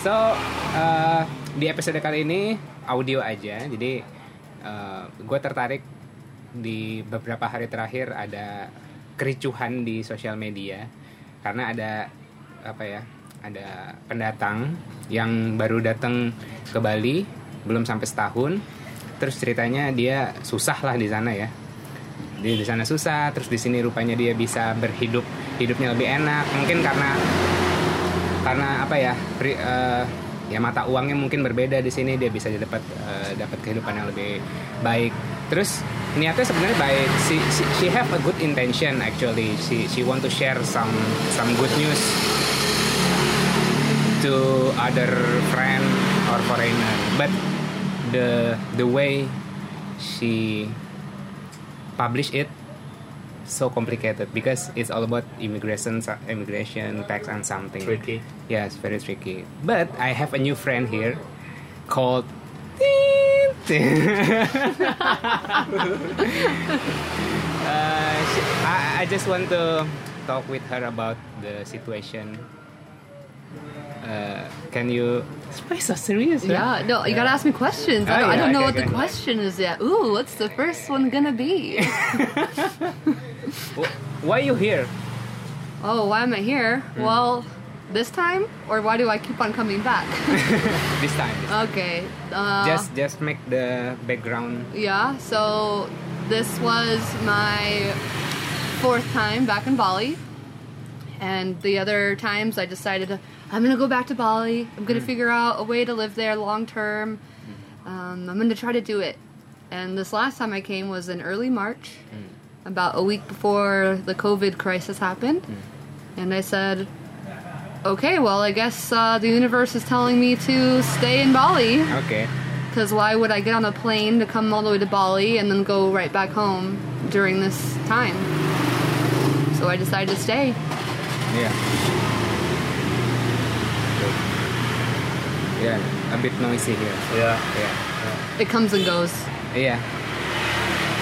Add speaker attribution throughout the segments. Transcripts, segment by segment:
Speaker 1: So, uh, di episode kali ini audio aja. Jadi, gue tertarik di beberapa hari terakhir ada kericuhan di sosial media karena ada apa ya? Ada pendatang yang baru datang ke Bali belum sampai setahun. Terus ceritanya dia susah lah di sana ya. Di sana susah, terus di sini rupanya dia bisa berhidup hidupnya lebih enak. Mungkin karena karena apa ya pri- eh, ya mata uangnya mungkin berbeda di sini. Dia bisa dapat eh, dapat kehidupan yang lebih baik. Terus niatnya sebenarnya baik. She, she, she have a good intention actually. She she want to share some some good news to other friend or foreigner. But the the way she publish it so complicated because it's all about immigration, immigration tax and something.
Speaker 2: Tricky.
Speaker 1: Yeah, it's very tricky. But I have a new friend here called. uh, she- I, I just want to talk with her about the situation. Uh, can you? Why so serious? huh?
Speaker 3: Yeah, no, you gotta ask me questions. I
Speaker 1: Oh,
Speaker 3: don't, I don't know
Speaker 1: okay,
Speaker 3: what the question is yet. Ooh, what's the first one gonna be?
Speaker 1: Wh- Why are you here?
Speaker 3: oh, why am I here?
Speaker 1: Hmm.
Speaker 3: Well, this time, or why do I keep on coming back?
Speaker 1: This time. this time.
Speaker 3: okay. Uh,
Speaker 1: just just make the background.
Speaker 3: yeah. So this was my fourth time back in Bali, and the other times I decided to, I'm gonna go back to Bali. I'm gonna figure out a way to live there long term. Um, I'm gonna try to do it. And this last time I came was in early March, about a week before the COVID crisis happened. And I said, okay, well, I guess uh, the universe is telling me to stay in Bali.
Speaker 1: Okay.
Speaker 3: Because why would I get on a plane to come all the way to Bali and then go right back home during this time? So I decided to stay.
Speaker 1: Yeah. Yeah, a bit noisy here.
Speaker 2: Yeah.
Speaker 1: Yeah.
Speaker 3: It comes and goes.
Speaker 1: Yeah.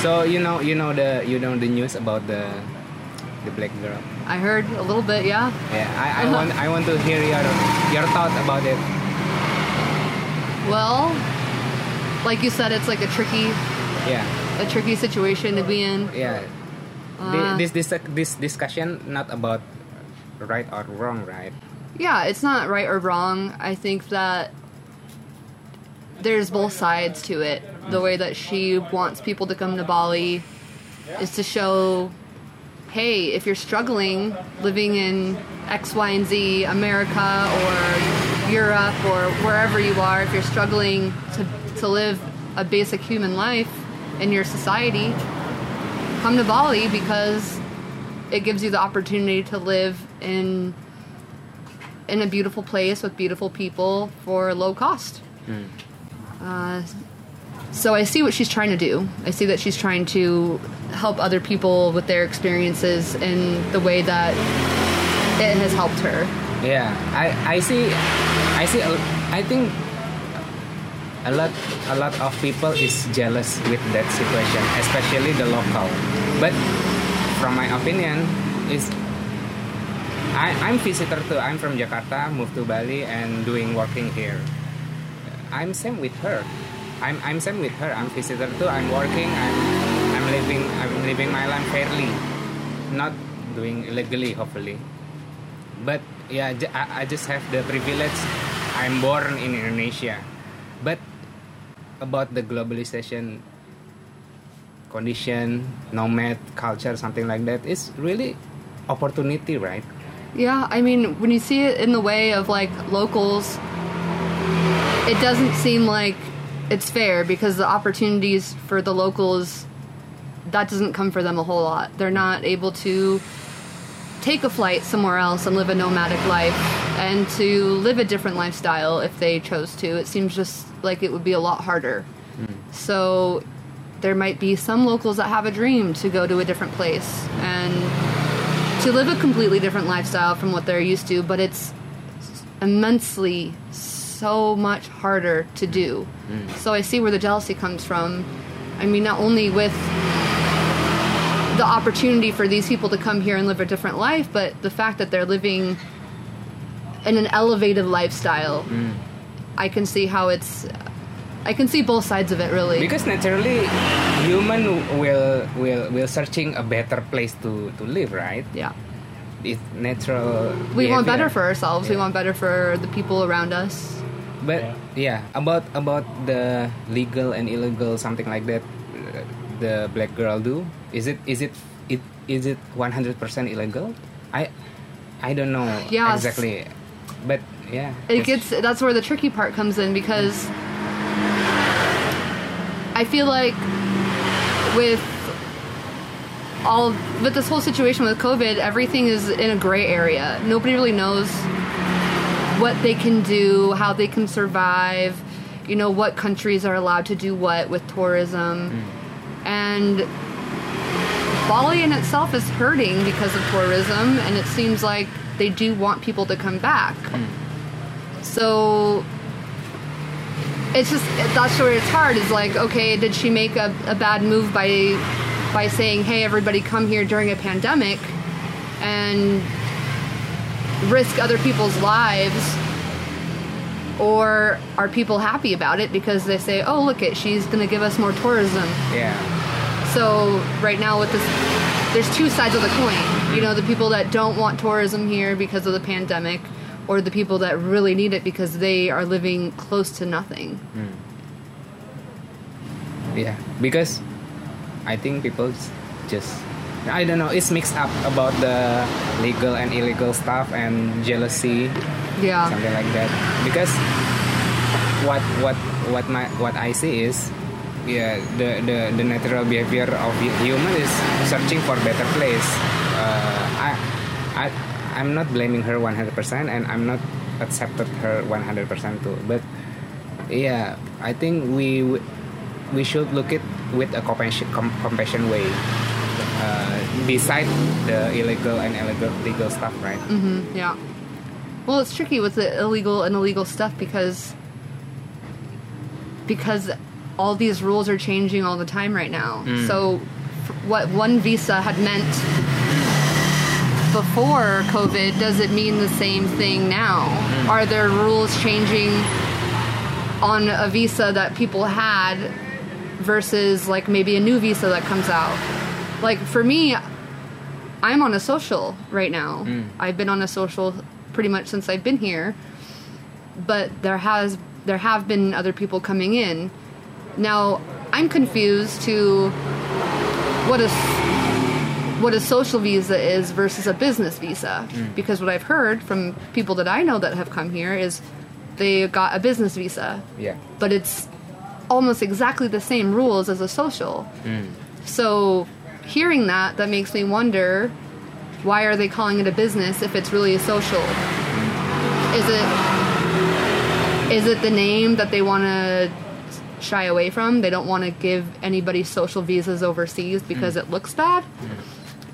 Speaker 1: So you know you know the you know the news about the the black girl.
Speaker 3: I heard a little bit, yeah.
Speaker 1: Yeah, I, I want I want to hear your your thought about it.
Speaker 3: Well, like you said, it's like a tricky,
Speaker 1: Yeah.
Speaker 3: a tricky situation to be in.
Speaker 1: Yeah.
Speaker 3: Uh.
Speaker 1: This this this discussion not about right or wrong, right?
Speaker 3: Yeah, it's not right or wrong. I think that there's both sides to it. The way that she wants people to come to Bali is to show hey, if you're struggling living in X, Y, and Z, America or Europe or wherever you are, if you're struggling to, to live a basic human life in your society, come to Bali because it gives you the opportunity to live in in a beautiful place with beautiful people for low cost. Hmm. Uh, so I see what she's trying to do. I see that she's trying to help other people with their experiences in the way that it has helped her.
Speaker 1: Yeah, I I see I see I think a lot a lot of people is jealous with that situation, especially the local. But from my opinion is I, I'm visitor too. I'm from Jakarta, moved to Bali and doing working here. I'm same with her. I'm I'm same with her. I'm visitor too. I'm working. I'm I'm living I'm living my life fairly, not doing illegally, hopefully. But yeah, I just have the privilege. I'm born in Indonesia, but about the globalization condition, nomad culture, something like that is really opportunity, right?
Speaker 3: Yeah, I mean, when you see it in the way of like locals, it doesn't seem like it's fair because the opportunities for the locals that doesn't come for them a whole lot. They're not able to take a flight somewhere else and live a nomadic life and to live a different lifestyle if they chose to. It seems just like it would be a lot harder. Hmm. So there might be some locals that have a dream to go to a different place and to live a completely different lifestyle from what they're used to, but it's immensely so much harder to do. Mm. So I see where the jealousy comes from. I mean, not only with the opportunity for these people to come here and live a different life, but the fact that they're living in an elevated lifestyle, mm. I can see how it's. I can see both sides of it, really.
Speaker 1: because naturally human will will will searching a better place to to live right
Speaker 3: yeah.
Speaker 1: it's natural
Speaker 3: We want better for ourselves. We want better for the people around us.
Speaker 1: But yeah about about the legal and illegal something like that the black girl do is it is it it is it 100% illegal i i don't know
Speaker 3: Yes.
Speaker 1: exactly but yeah
Speaker 3: It gets that's where the tricky part comes in because I feel like with all with this whole situation with COVID, everything is in a gray area. Nobody really knows what they can do, how they can survive, you know, what countries are allowed to do what with tourism. And Bali in itself is hurting because of tourism, and it seems like they do want people to come back. So it's just that's where it's hard. Is like, okay, did she make a, a bad move by by saying, "Hey, everybody, come here during a pandemic," and risk other people's lives? Or are people happy about it because they say, "Oh, look it, she's going to give us more tourism."
Speaker 1: yeah
Speaker 3: So right now with this, there's two sides of the coin. You know, the people that don't want tourism here because of the pandemic, or the people that really need it because they are living close to nothing. Hmm.
Speaker 1: yeah because i think people just i don't know it's mixed up about the legal and illegal stuff and jealousy
Speaker 3: Yeah.
Speaker 1: something like that. Because what what what my what i see is yeah the the, the natural behavior of human is searching for better place. Uh, i i i'm not blaming her 100% and i'm not accepted her 100% too. But yeah i think we we should look it with a compassion compassion way uh, beside the illegal and illegal legal stuff right
Speaker 3: Mm-hmm. Yeah. Well, it's tricky with the illegal and illegal stuff because because all these rules are changing all the time right now. So, what one visa had meant before COVID does it mean the same thing now? Are there rules changing on a visa that people had versus like maybe a new visa that comes out? Like for me, I'm on a social right now. Mm. I've been on a social pretty much since I've been here. But there has there have been other people coming in. Now, I'm confused to what a what a social visa is versus a business visa mm. because what I've heard from people that I know that have come here is they got a business visa
Speaker 1: yeah
Speaker 3: but it's almost exactly the same rules as a social. Mm. So, hearing that, that makes me wonder why are they calling it a business if it's really a social? Is it is it the name that they want to shy away from? They don't want to give anybody social visas overseas because it looks bad.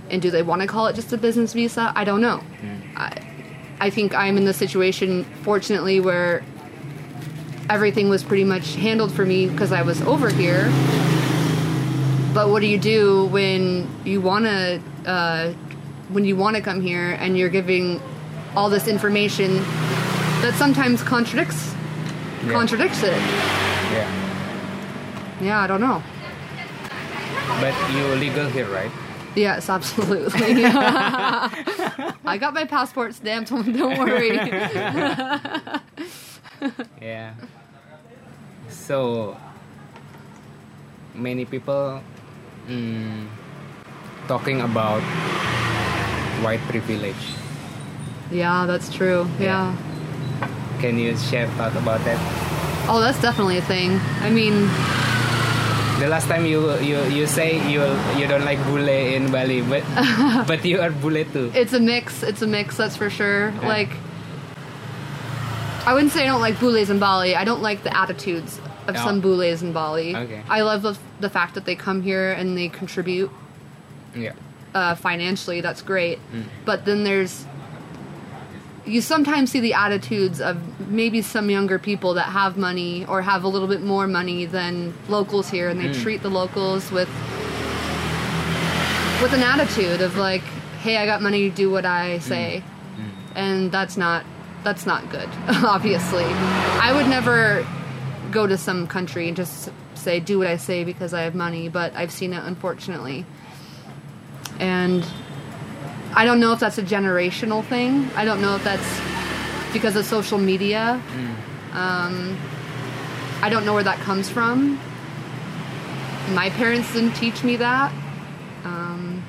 Speaker 3: And do they want to call it just a business visa? I don't know. I, I think I'm in the situation, fortunately, where everything was pretty much handled for me because I was over here. But what do you do when you want to uh, when you want to come here and you're giving all this information that sometimes contradicts
Speaker 1: Yeah.
Speaker 3: contradicts it?
Speaker 1: yeah
Speaker 3: Yeah, I don't know.
Speaker 1: but you're legal here right
Speaker 3: Yes, absolutely. I got my passport stamped. Don't worry.
Speaker 1: yeah so many people mm, talking about white privilege
Speaker 3: yeah, that's true. Yeah.
Speaker 1: can you share thought about that
Speaker 3: Oh, that's definitely a thing. I mean,
Speaker 1: the last time you you you say you you don't like bule in bali but but you are bule too
Speaker 3: it's a mix. It's a mix, that's for sure.
Speaker 1: Yeah.
Speaker 3: Like, I wouldn't say I don't like bules in Bali. I don't like the attitudes of
Speaker 1: Oh.
Speaker 3: some bules in Bali.
Speaker 1: Okay.
Speaker 3: I love the, the fact that they come here and they contribute
Speaker 1: yeah
Speaker 3: uh, financially. That's great. Mm. But then there's you sometimes see the attitudes of maybe some younger people that have money or have a little bit more money than locals here, and they mm. treat the locals with with an attitude of like, "Hey, I got money, do what I mm. say," and that's not that's not good. Obviously, I would never go to some country and just say, "Do what I say" because I have money. But I've seen it, unfortunately, and I don't know if that's a generational thing. I don't know if that's because of social media. Um, I don't know where that comes from. My parents didn't teach me that. Um,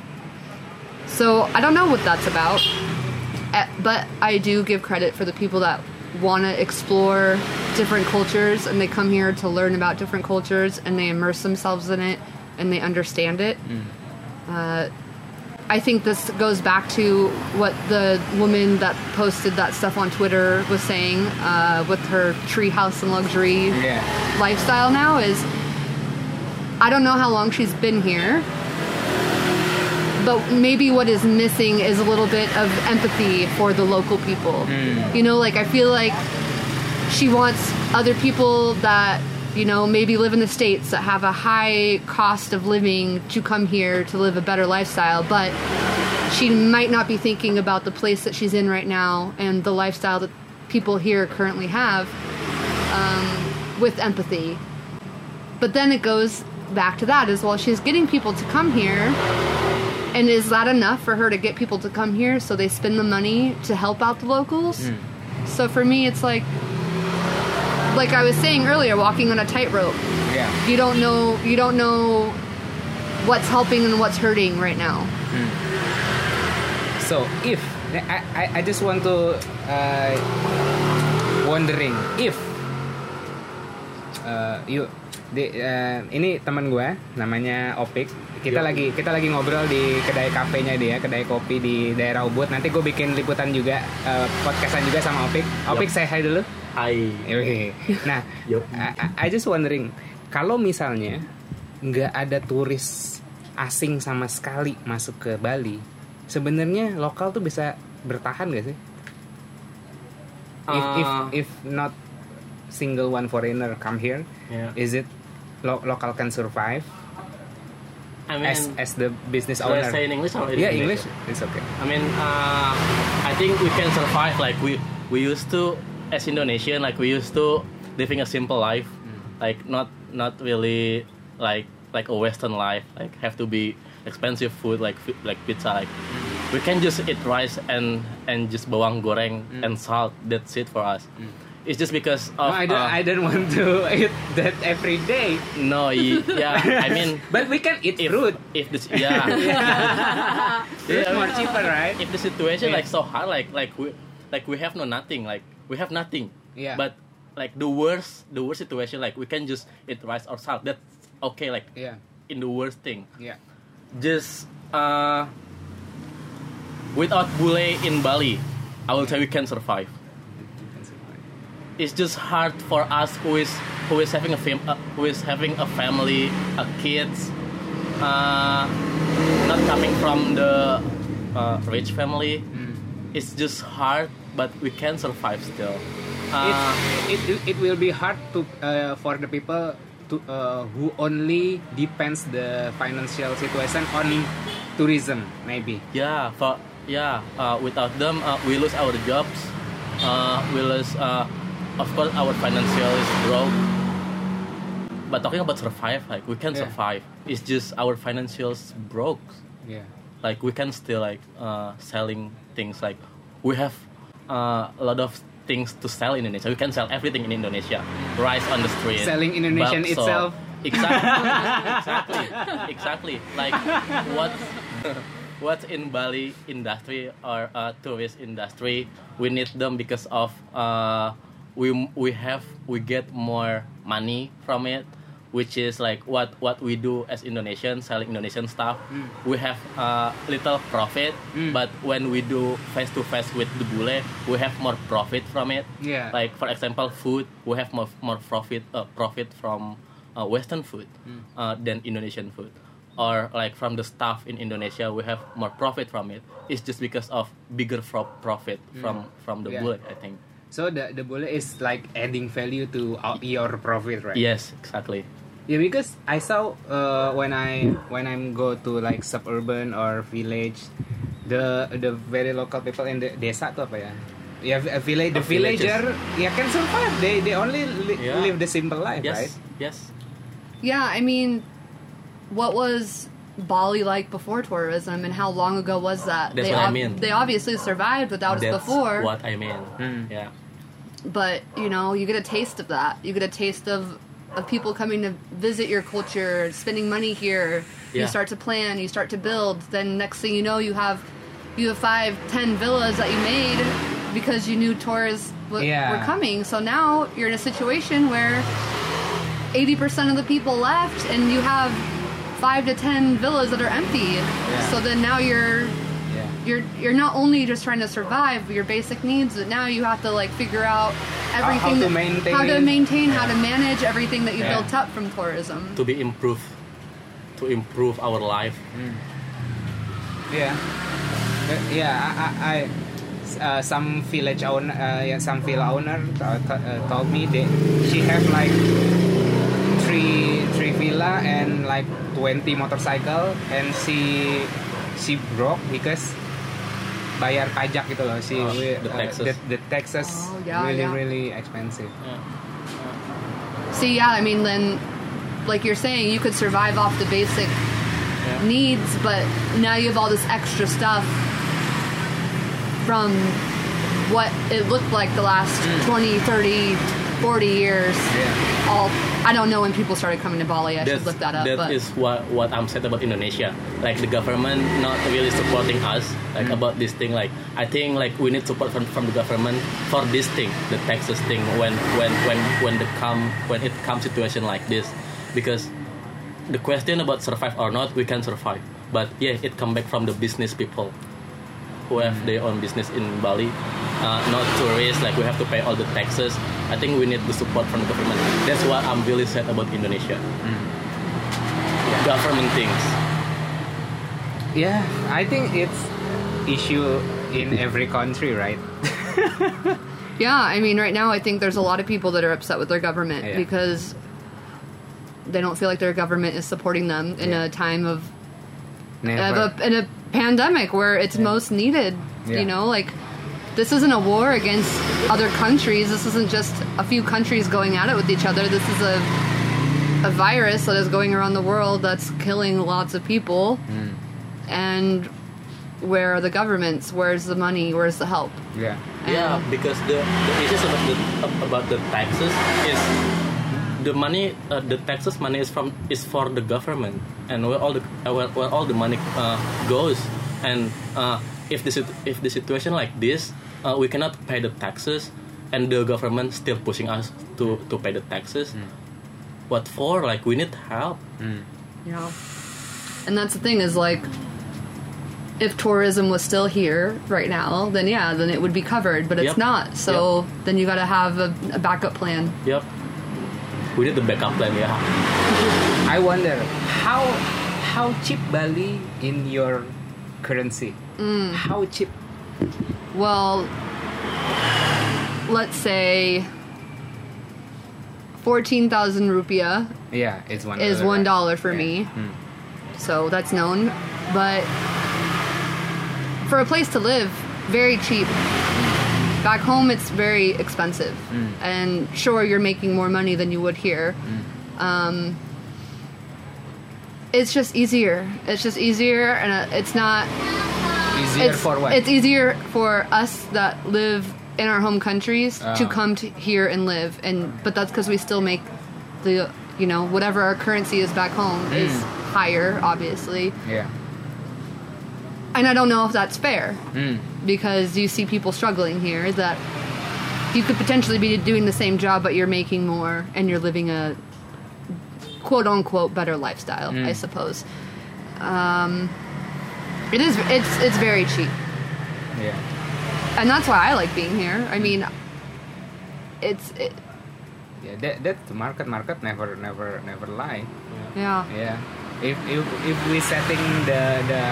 Speaker 3: so I don't know what that's about. Uh, But I do give credit for the people that want to explore different cultures and they come here to learn about different cultures and they immerse themselves in it and they understand it. Uh, I think this goes back to what the woman that posted that stuff on Twitter was saying uh, with her treehouse and luxury
Speaker 1: Yeah.
Speaker 3: lifestyle now is I don't know how long she's been here, but maybe what is missing is a little bit of empathy for the local people. You know, like I feel like she wants other people that you know maybe live in the states that have a high cost of living to come here to live a better lifestyle, but she might not be thinking about the place that she's in right now and the lifestyle that people here currently have um, with empathy. But then it goes back to that as well. She's getting people to come here. And is that enough for her to get people to come here so they spend the money to help out the locals? So for me, it's like, like I was saying earlier, walking on a tightrope.
Speaker 1: Yeah.
Speaker 3: You don't know, you don't know what's helping and what's hurting right now.
Speaker 1: So if I, I, I just want to uh, wondering if uh, yuk di, uh, ini teman gue namanya Opik kita
Speaker 2: Yo.
Speaker 1: lagi kita lagi ngobrol di kedai kafenya dia kedai kopi di daerah Ubud nanti gue bikin liputan juga uh, podcastan juga sama Opik Opik
Speaker 2: Yup.
Speaker 1: say hi dulu
Speaker 2: Hai.
Speaker 1: Nah
Speaker 2: Yup.
Speaker 1: I, I- just wondering kalau misalnya nggak ada turis asing sama sekali masuk ke Bali sebenarnya lokal tuh bisa bertahan gak sih if if
Speaker 2: Uh,
Speaker 1: if not single one foreigner come here
Speaker 2: Yeah.
Speaker 1: is it lo- local can survive
Speaker 2: I mean,
Speaker 1: as as the business
Speaker 2: should I
Speaker 1: owner
Speaker 2: say in English or in
Speaker 1: yeah English it's okay
Speaker 2: I mean, uh, I think we can survive like we we used to as Indonesian. Like we used to living a simple life, mm. like not not really like like a Western life. Like have to be expensive food like like pizza. Like mm. we can just eat rice and and just bawang goreng mm. and salt. That's it for us. It's just because
Speaker 1: no, I don't
Speaker 2: uh,
Speaker 1: I don't want to eat that every day.
Speaker 2: No, yeah. I mean,
Speaker 1: but we can eat
Speaker 2: if
Speaker 1: fruit.
Speaker 2: if this yeah.
Speaker 1: Fruit
Speaker 2: I
Speaker 1: more cheaper right?
Speaker 2: If the situation
Speaker 1: Yeah.
Speaker 2: like so hard like like we like we have no nothing like we have nothing.
Speaker 1: Yeah.
Speaker 2: but like the worst the worst situation like we can just eat rice or salt that's okay like
Speaker 1: yeah.
Speaker 2: in the worst thing.
Speaker 1: Yeah.
Speaker 2: Just uh without bule in bali i will tell you we can survive it's just hard for us who is who is having a fam- uh, who is having a family a kids uh, not coming from the uh, rich family. It's just hard but we can survive still. Uh,
Speaker 1: it, it, it will be hard to uh, for the people to uh, who only depends the financial situation on tourism maybe.
Speaker 2: Yeah for yeah uh, without them uh, we lose our jobs uh, we lose uh, of course our financial is broke but talking about survive like we can
Speaker 1: Yeah.
Speaker 2: survive it's just our financials broke
Speaker 1: yeah
Speaker 2: like we can still like uh, selling things like we have uh, a lot of things to sell in Indonesia. We can sell everything in Indonesia. Rice on the street.
Speaker 1: Selling Indonesian
Speaker 2: bakso.
Speaker 1: itself.
Speaker 2: Exactly. exactly. Exactly. Like what what's in Bali industry or uh, tourist industry, we need them because of uh, we we have we get more money from it which is like what what we do as Indonesian selling Indonesian stuff. We have uh, little profit,
Speaker 1: Mm.
Speaker 2: but when we do face to face with the bule, we have more profit from it.
Speaker 1: Yeah.
Speaker 2: Like for example, food, we have more more profit uh, profit from uh, Western food
Speaker 1: Mm.
Speaker 2: uh, than Indonesian food. Or like from the staff in Indonesia, we have more profit from it. It's just because of bigger fro- profit from from the
Speaker 1: Mm. Yeah.
Speaker 2: bule, I think.
Speaker 1: So the the bule is like adding value to your profit right
Speaker 2: Yes, exactly.
Speaker 1: Yeah, because I saw uh, when I when I'm go to like suburban or village, the the very local people in the desa tuh apa ya? Yeah, a village, the
Speaker 2: villages.
Speaker 1: villager, yeah, can survive. They they only li-
Speaker 2: Yeah.
Speaker 1: live the simple life,
Speaker 2: Yes,
Speaker 1: right?
Speaker 2: yes.
Speaker 3: Yeah, I mean, what was Bali like before tourism, and how long ago was that?
Speaker 2: That's
Speaker 3: they
Speaker 2: what I mean.
Speaker 3: They obviously survived without us
Speaker 2: That's
Speaker 3: before,
Speaker 2: what I mean.
Speaker 1: Hmm.
Speaker 2: Yeah.
Speaker 3: But you know, you get a taste of that. You get a taste of of people coming to visit your culture, spending money here. You start to plan, you start to build. Then next thing you know, you have you have five, ten villas that you made because you knew tourists w-
Speaker 1: Yeah.
Speaker 3: were coming. So now you're in a situation where 80% of the people left and you have five to 10 villas that are empty. So then now you're
Speaker 1: Yeah.
Speaker 3: You're you're not only just trying to survive your basic needs, but now you have to like figure out everything
Speaker 1: to
Speaker 3: that-
Speaker 1: maintain.
Speaker 3: how to maintain, how to manage everything that you
Speaker 1: Yeah.
Speaker 3: built up from tourism.
Speaker 2: To be improved, to improve our life.
Speaker 1: Yeah, Uh, yeah. I, I, I uh, some village owner, uh, yeah, some villa owner t- t- uh, told me that she have like three three villa and like twenty motorcycle, and she she broke because bayar pajak gitu loh. She
Speaker 2: Oh,
Speaker 1: wi-
Speaker 2: the
Speaker 1: uh,
Speaker 2: taxes.
Speaker 1: the, the taxes
Speaker 3: Oh, yeah,
Speaker 1: really
Speaker 3: yeah.
Speaker 1: really expensive.
Speaker 3: See, yeah, I mean, then, like you're saying, you could survive off the basic
Speaker 2: Yeah.
Speaker 3: needs, but now you have all this extra stuff from what it looked like the last 20, 30, 40 years.
Speaker 1: Yeah.
Speaker 3: All I don't know when people started coming to Bali. I should
Speaker 2: That's,
Speaker 3: look that up.
Speaker 2: that
Speaker 3: but
Speaker 2: is what what I'm sad about Indonesia. Like the government not really supporting us. Like
Speaker 1: Mm.
Speaker 2: about this thing. Like I think like we need support from, from the government for this thing, the taxes thing. When when when when the come when it comes situation like this, because the question about survive or not, we can survive. But yeah, it come back from the business people who have
Speaker 1: Mm.
Speaker 2: their own business in Bali, uh, not tourists. Like we have to pay all the taxes. I think we need the support from the government. That's what I'm really sad about Indonesia. Government things.
Speaker 1: Yeah, I think it's issue in every country, right?
Speaker 3: yeah, I mean, right now I think there's a lot of people that are upset with their government
Speaker 1: Yeah.
Speaker 3: because they don't feel like their government is supporting them in
Speaker 1: Yeah.
Speaker 3: a time of of a, in a pandemic where it's most needed.
Speaker 1: Yeah.
Speaker 3: You know, like this isn't a war against other countries. This isn't just a few countries going at it with each other. This is a a virus that is going around the world that's killing lots of people.
Speaker 1: Hmm.
Speaker 3: And where are the governments? Where's the money? Where's the help?
Speaker 1: Yeah.
Speaker 2: Yeah, because the, the issues about the about the taxes is the money uh, the taxes money is from is for the government and where all the uh, where, where all the money uh, goes and uh, if the if the situation like this uh, we cannot pay the taxes and the government still pushing us to to pay the taxes hmm. what for like we need help hmm.
Speaker 3: Yeah. And that's the thing is like if tourism was still here right now, then yeah, then it would be covered, but it's
Speaker 2: Yep.
Speaker 3: not. So then you got to have a, a backup plan.
Speaker 2: yep we need the backup plan yeah
Speaker 1: I wonder how how cheap Bali in your currency? Mm. How cheap?
Speaker 3: Well, let's say 14,000 rupiah
Speaker 1: Yeah, it's one.
Speaker 3: is $1 for
Speaker 1: Yeah.
Speaker 3: me.
Speaker 1: Mm.
Speaker 3: So that's known, but for a place to live, very cheap. Back home, it's very expensive, and sure, you're making more money than you would here. Um, it's just easier. It's just easier, and uh, it's not.
Speaker 1: Easier
Speaker 3: it's,
Speaker 1: for what?
Speaker 3: It's easier for us that live in our home countries to
Speaker 1: Oh.
Speaker 3: come to here and live, and but that's because we still make the you know whatever our currency is back home is higher, obviously.
Speaker 1: yeah.
Speaker 3: And I don't know if that's fair
Speaker 1: Mm.
Speaker 3: because you see people struggling here that you could potentially be doing the same job, but you're making more and you're living a quote unquote better lifestyle, I suppose. Um, it is. It's it's very cheap.
Speaker 1: Yeah.
Speaker 3: and that's why I like being here. I mean, it's it,
Speaker 1: Yeah. That that the market market never never never lie.
Speaker 3: yeah,
Speaker 1: Yeah. If if if we setting the the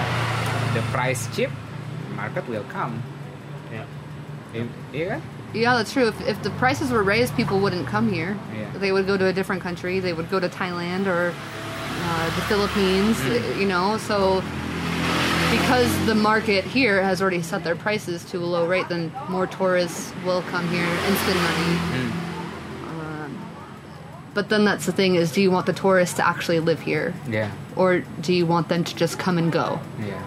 Speaker 1: the price cheap, market will come.
Speaker 2: yeah
Speaker 1: If, iya kan?
Speaker 3: Yeah, that's true. If, if the prices were raised, people wouldn't come here.
Speaker 1: Yeah.
Speaker 3: They would go to a different country. They would go to Thailand or uh, the Philippines,
Speaker 1: Mm.
Speaker 3: you know. So, because the market here has already set their prices to a low rate, then more tourists will come here and spend money.
Speaker 1: Mm.
Speaker 3: Um, but then that's the thing is, do you want the tourists to actually live here?
Speaker 1: Yeah,
Speaker 3: Or do you want them to just come and go?
Speaker 1: yeah,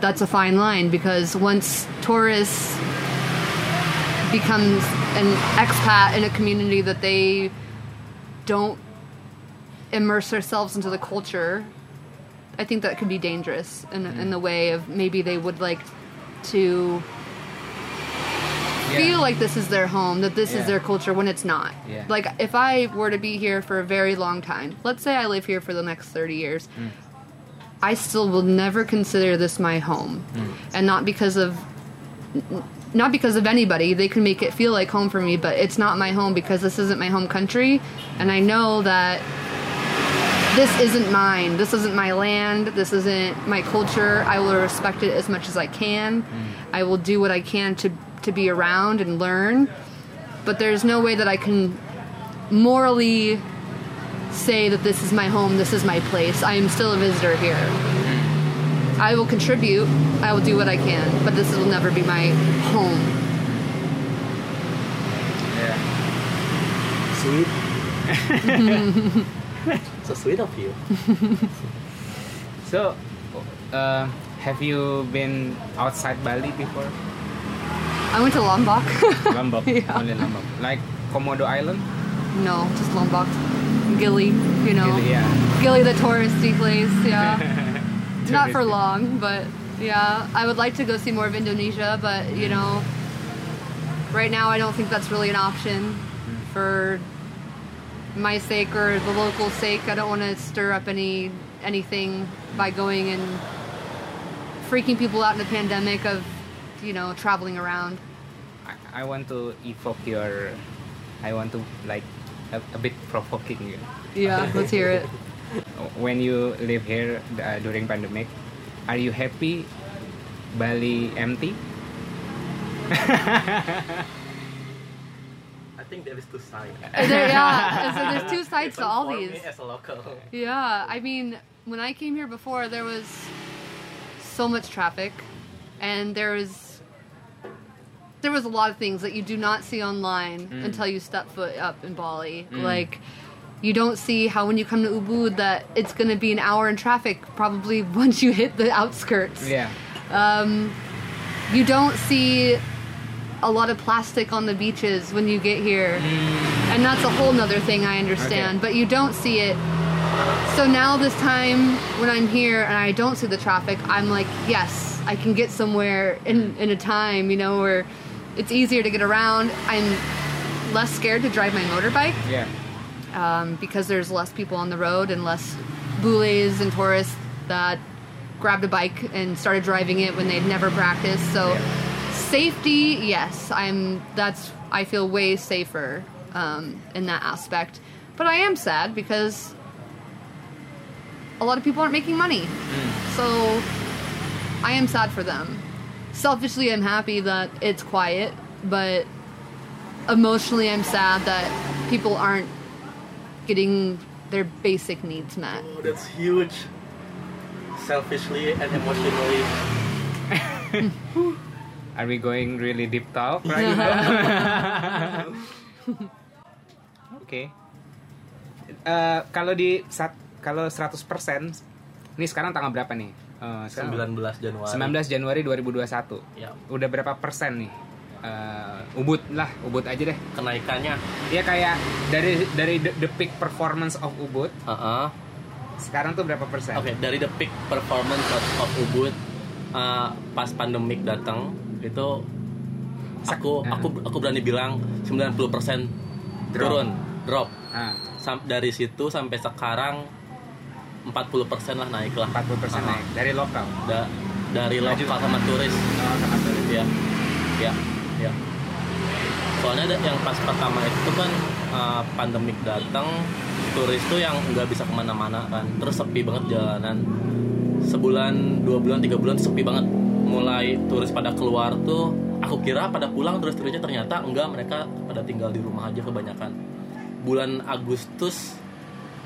Speaker 3: that's a fine line because once tourists becomes an expat in a community that they don't immerse themselves into the culture, I think that could be dangerous in, in the way of maybe they would like to
Speaker 1: yeah.
Speaker 3: feel like this is their home, that this
Speaker 1: Yeah.
Speaker 3: is their culture when it's not.
Speaker 1: Yeah.
Speaker 3: Like if I were to be here for a very long time, let's say I live here for the next 30 years,
Speaker 1: Mm.
Speaker 3: I still will never consider this my home.
Speaker 1: Mm.
Speaker 3: And not because of not because of anybody. They can make it feel like home for me, but it's not my home because this isn't my home country and I know that this isn't mine. This isn't my land. This isn't my culture. I will respect it as much as I can. Mm. I will do what I can to to be around and learn. But there's no way that I can morally say that this is my home, this is my place. I am still a visitor here. I will contribute. I will do what I can, but this will never be my home.
Speaker 1: yeah.
Speaker 2: Sweet. so sweet of you.
Speaker 1: So, uh, have you been outside Bali before?
Speaker 3: I went to Lombok.
Speaker 1: Lombok,
Speaker 3: Yeah.
Speaker 1: only Lombok, like Komodo Island.
Speaker 3: no, just Lombok. Gili, you know.
Speaker 1: Really, yeah.
Speaker 3: Gili, the touristy place, yeah. Not for long, but yeah. I would like to go see more of Indonesia, but you know, right now I don't think that's really an option for my sake or the local sake. I don't want to stir up any anything by going and freaking people out in the pandemic of, you know, traveling around.
Speaker 1: I, I want to evoke your. I want to like a, a bit provoking you.
Speaker 3: Yeah, let's hear it.
Speaker 1: When you live here uh, during pandemic, are you happy Bali empty?
Speaker 2: I think there is two sides.
Speaker 3: There, yeah, so there's two sides to all these.
Speaker 2: Me as a local.
Speaker 3: Yeah, I mean, when I came here before, there was so much traffic, and there was there was a lot of things that you do not see online
Speaker 1: Mm.
Speaker 3: until you step foot up in Bali.
Speaker 1: Mm.
Speaker 3: Like, you don't see how when you come to Ubud that it's going to be an hour in traffic probably once you hit the outskirts.
Speaker 1: Yeah.
Speaker 3: Um, you don't see a lot of plastic on the beaches when you get here. And that's a whole nother thing I understand,
Speaker 1: Okay.
Speaker 3: but you don't see it. So now this time when I'm here and I don't see the traffic, I'm like, yes, I can get somewhere in, in a time, you know, where it's easier to get around. I'm less scared to drive my motorbike
Speaker 1: Yeah.
Speaker 3: um, because there's less people on the road and less bules and tourists that grabbed a bike and started driving it when they'd never practiced. So safety, yes, I'm. That's I feel way safer um, in that aspect. But I am sad because a lot of people aren't making money. So I am sad for them. Selfishly, I'm happy that it's quiet, but emotionally, I'm sad that people aren't getting their basic needs met.
Speaker 2: Oh, that's huge. Selfishly and emotionally.
Speaker 1: Are we going really deep talk right now? Oke. Eh, kalau di sat, kalau 100% ini sekarang tanggal berapa nih? Eh, sekarang
Speaker 2: 19 Januari.
Speaker 1: 19 Januari 2021.
Speaker 2: Ya,
Speaker 1: Udah berapa persen nih? Eh, ubud lah, ubud aja deh.
Speaker 2: kenaikannya.
Speaker 1: Ya kayak dari dari the, the peak performance of ubud
Speaker 2: Heeh.
Speaker 1: sekarang tuh berapa persen?
Speaker 2: Oke, dari the peak performance of, of Ubud uh, pas pandemik datang itu aku aku aku berani bilang 90%
Speaker 1: Drop.
Speaker 2: turun, drop.
Speaker 1: Ah,
Speaker 2: Sam- dari situ sampai sekarang 40% lah naik lah.
Speaker 1: 40 persen
Speaker 2: Ah.
Speaker 1: naik dari lokal.
Speaker 2: Da- dari lokal sama turis.
Speaker 1: Oh, sama turis.
Speaker 2: Ya, ya, ya. Soalnya ada yang pas pertama itu kan uh, pandemik datang, turis tuh yang nggak bisa ke mana-mana kan, terus sepi banget jalanan. Sebulan, dua bulan, tiga bulan sepi banget. Mulai turis pada keluar tuh aku kira pada pulang terus terusnya ternyata enggak mereka pada tinggal di rumah aja kebanyakan. Bulan Agustus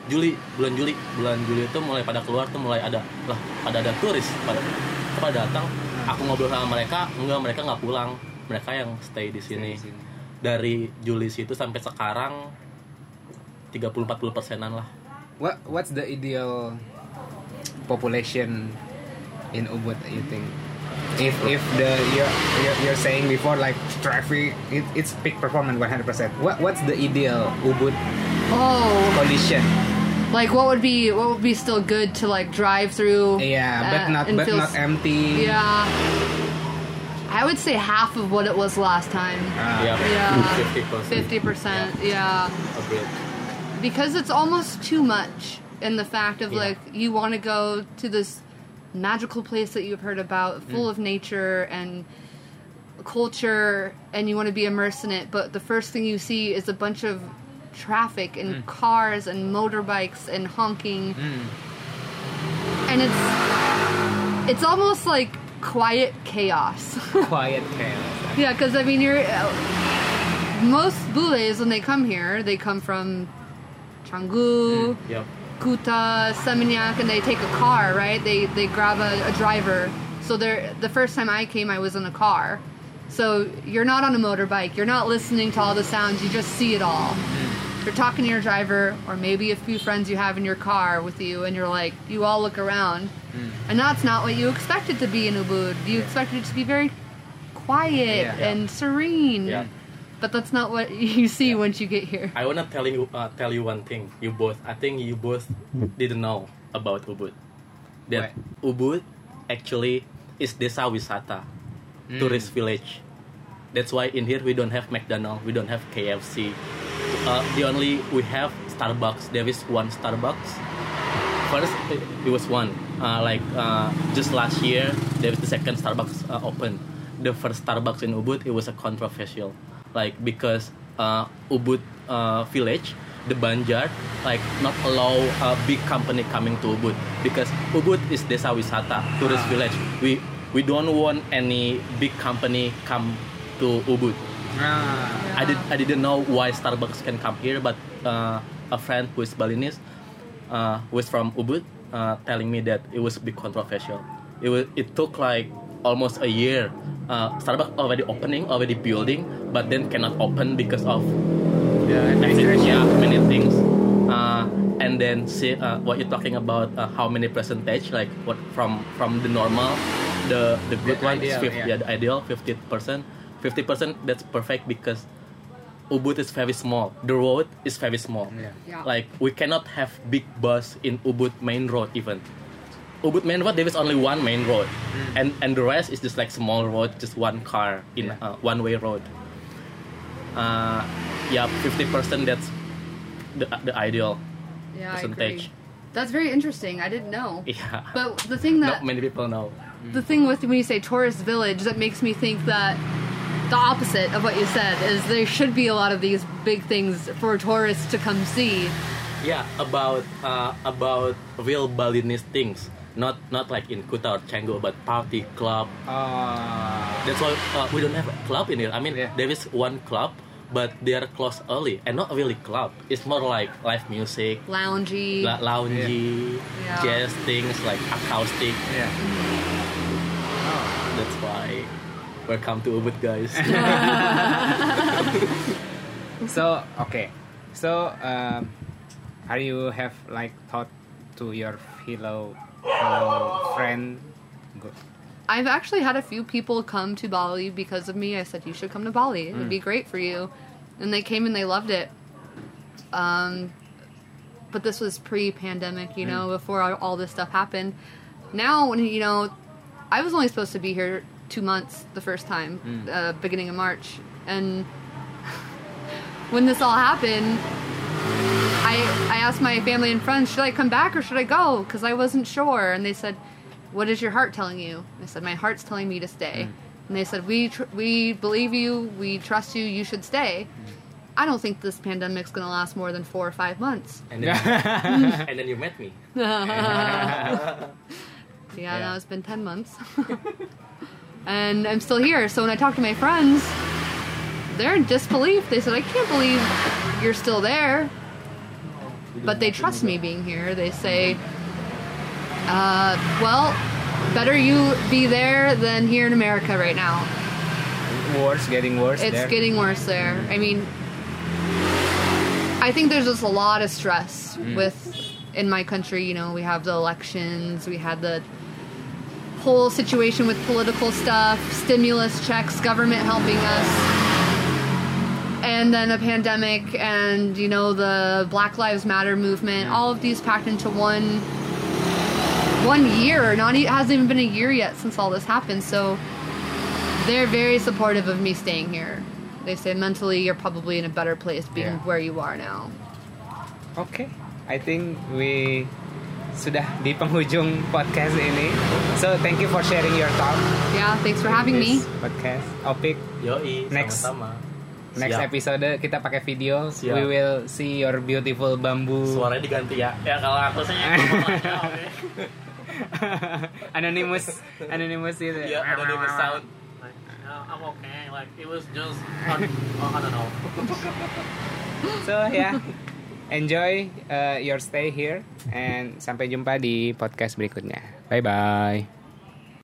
Speaker 2: Juli bulan Juli bulan Juli itu mulai pada keluar tuh mulai ada lah pada ada turis pada pada datang. Aku ngobrol sama mereka enggak mereka nggak pulang. Mereka yang stay di sini.
Speaker 1: Stay di sini.
Speaker 2: dari Juli situ sampai sekarang 30-40 persenan lah.
Speaker 1: What what's the ideal population in Ubud you think? If if the you're, you're, you're saying before like traffic it, it's peak performance 100%. What what's the ideal Ubud
Speaker 3: Oh,
Speaker 1: condition?
Speaker 3: like what would be what would be still good to like drive through?
Speaker 1: Yeah, but
Speaker 3: uh,
Speaker 1: not but
Speaker 3: feel
Speaker 1: not empty.
Speaker 3: Yeah, I would say half of what it was last time.
Speaker 1: Ah,
Speaker 3: Yeah.
Speaker 2: 50
Speaker 3: Fifty percent, yeah.
Speaker 2: Agreed.
Speaker 3: because it's almost too much in the fact of
Speaker 1: Yeah.
Speaker 3: like you want to go to this magical place that you've heard about full mm. of nature and culture and you want to be immersed in it but the first thing you see is a bunch of traffic and mm. cars and motorbikes and honking. Mm. And it's it's almost like quiet chaos.
Speaker 1: Quiet chaos.
Speaker 3: yeah because i mean you're most bules when they come here they come from Canggu,
Speaker 2: Yep.
Speaker 3: Kuta, Seminyak, and they take a car, right? They they grab a, a driver. So they're the first time I came, I was in a car. So you're not on a motorbike. You're not listening to all the sounds. You just see it all. You're talking to your driver, or maybe a few friends you have in your car with you, and you're like, you all look around, hmm. and that's not what you expected to be in Ubud. You expected it to be very quiet
Speaker 1: Yeah.
Speaker 3: and serene.
Speaker 2: Yeah.
Speaker 3: But that's not what you see once you get here.
Speaker 2: I wanna tell you uh, tell you one thing. You both, I think you both didn't know about Ubud. That Ubud actually is desa wisata, tourist village. That's why in here we don't have McDonald's, we don't have KFC. Uh, the only we have Starbucks. There is one Starbucks. First, it, it was one. Uh, like uh, just last year, there was the second Starbucks uh, open. The first Starbucks in Ubud, it was a controversial, like because uh, Ubud uh, village, the Banjar, like not allow a big company coming to Ubud because Ubud is desa wisata, tourist
Speaker 1: Ah.
Speaker 2: village. We we don't want any big company come to Ubud.
Speaker 1: Ah,
Speaker 2: I did I didn't know why Starbucks can come here, but uh, a friend who is Balinese, uh, who is from Ubud, uh, telling me that it was a bit controversial. It was it took like almost a year. Uh, Starbucks already opening, already building, but then cannot open because of
Speaker 1: the
Speaker 2: many,
Speaker 1: administration.
Speaker 2: yeah, many things. Uh, and then see uh, what you're talking about, uh, how many percentage, like what from from the normal, the the good
Speaker 1: The
Speaker 2: one is 50,
Speaker 1: yeah.
Speaker 2: yeah, the ideal fifty percent. Fifty percent that's perfect because Ubud is very small. The road is very small.
Speaker 1: Yeah.
Speaker 3: Yeah.
Speaker 2: Like we cannot have big bus in Ubud main road even. Ubud main road there is only one main road, and and the rest is just like small road, just one car in
Speaker 1: Yeah.
Speaker 2: uh, one way road. Uh, yeah, fifty percent that's the the ideal
Speaker 3: Yeah, I
Speaker 2: percentage.
Speaker 3: agree. That's very interesting. I didn't know.
Speaker 2: Yeah,
Speaker 3: But the thing that
Speaker 2: not many people know.
Speaker 3: the thing with when you say tourist village that makes me think that the opposite of what you said is there should be a lot of these big things for tourists to come see.
Speaker 2: Yeah, about uh, about real Balinese things, not not like in Kuta or Canggu, but party club,
Speaker 1: Ah,
Speaker 2: That's why uh, we don't have a club in here. I mean,
Speaker 1: Yeah.
Speaker 2: there is one club, but they are closed early, and not really club. It's more like live music,
Speaker 3: Loungy.
Speaker 2: la- loungy,
Speaker 3: Yeah.
Speaker 2: jazz things like acoustic.
Speaker 1: yeah.
Speaker 2: That's why welcome to Ubud, guys.
Speaker 1: So okay, so um, are you have like thought to your fellow fellow friend?
Speaker 3: I've actually had a few people come to Bali because of me. I said you should come to Bali. It would be great for you, and they came and they loved it. Um, but this was pre-pandemic, you know, before all, this stuff happened. Now, when you know, I was only supposed to be here two months the first time, uh, beginning of March, and when this all happened, I I asked my family and friends, should I come back or should I go? Because I wasn't sure, and they said, "What is your heart telling you?" I said, "My heart's telling me to stay." Mm. And they said, "We tr- we believe you. We trust you. You should stay." Mm. I don't think this pandemic's gonna last more than four or five months.
Speaker 2: and, then, and then you met me.
Speaker 3: Yeah,
Speaker 1: Yeah.
Speaker 3: now it's been ten months. and I'm still here. So when I talk to my friends, they're in disbelief. They said, I can't believe you're still there. But they trust me being here. They say, uh, well, better you be there than here in America right now.
Speaker 1: Worse, getting worse.
Speaker 3: It's
Speaker 1: there.
Speaker 3: getting worse there. I mean, I think there's just a lot of stress
Speaker 1: Mm.
Speaker 3: with in my country. You know, we have the elections, we had the whole situation with political stuff, stimulus checks, government helping us, and then a pandemic, and you know the Black Lives Matter movement. All of these packed into one one year. Not e- it hasn't even been a year yet since all this happened. So they're very supportive of me staying here. They say mentally you're probably in a better place being
Speaker 1: Yeah.
Speaker 3: where you are now.
Speaker 1: Oke, I think we sudah di penghujung podcast ini. So thank you for sharing your thought.
Speaker 3: Yeah, thanks for having me.
Speaker 1: Podcast. Opik,
Speaker 2: Yoi,
Speaker 1: Next.
Speaker 2: sama-sama.
Speaker 1: next
Speaker 2: Siap.
Speaker 1: episode kita pakai video.
Speaker 2: Siap.
Speaker 1: We will see your beautiful bambu.
Speaker 2: Suaranya diganti ya. Ya kalau aku sih oke.
Speaker 1: anonymous, anonymous itu.
Speaker 2: Iya, anonymous sound.
Speaker 4: Like, uh, I'm okay. Like it was just, oh, I don't know.
Speaker 1: So yeah, enjoy uh, your stay here and sampai jumpa di podcast berikutnya. Bye bye.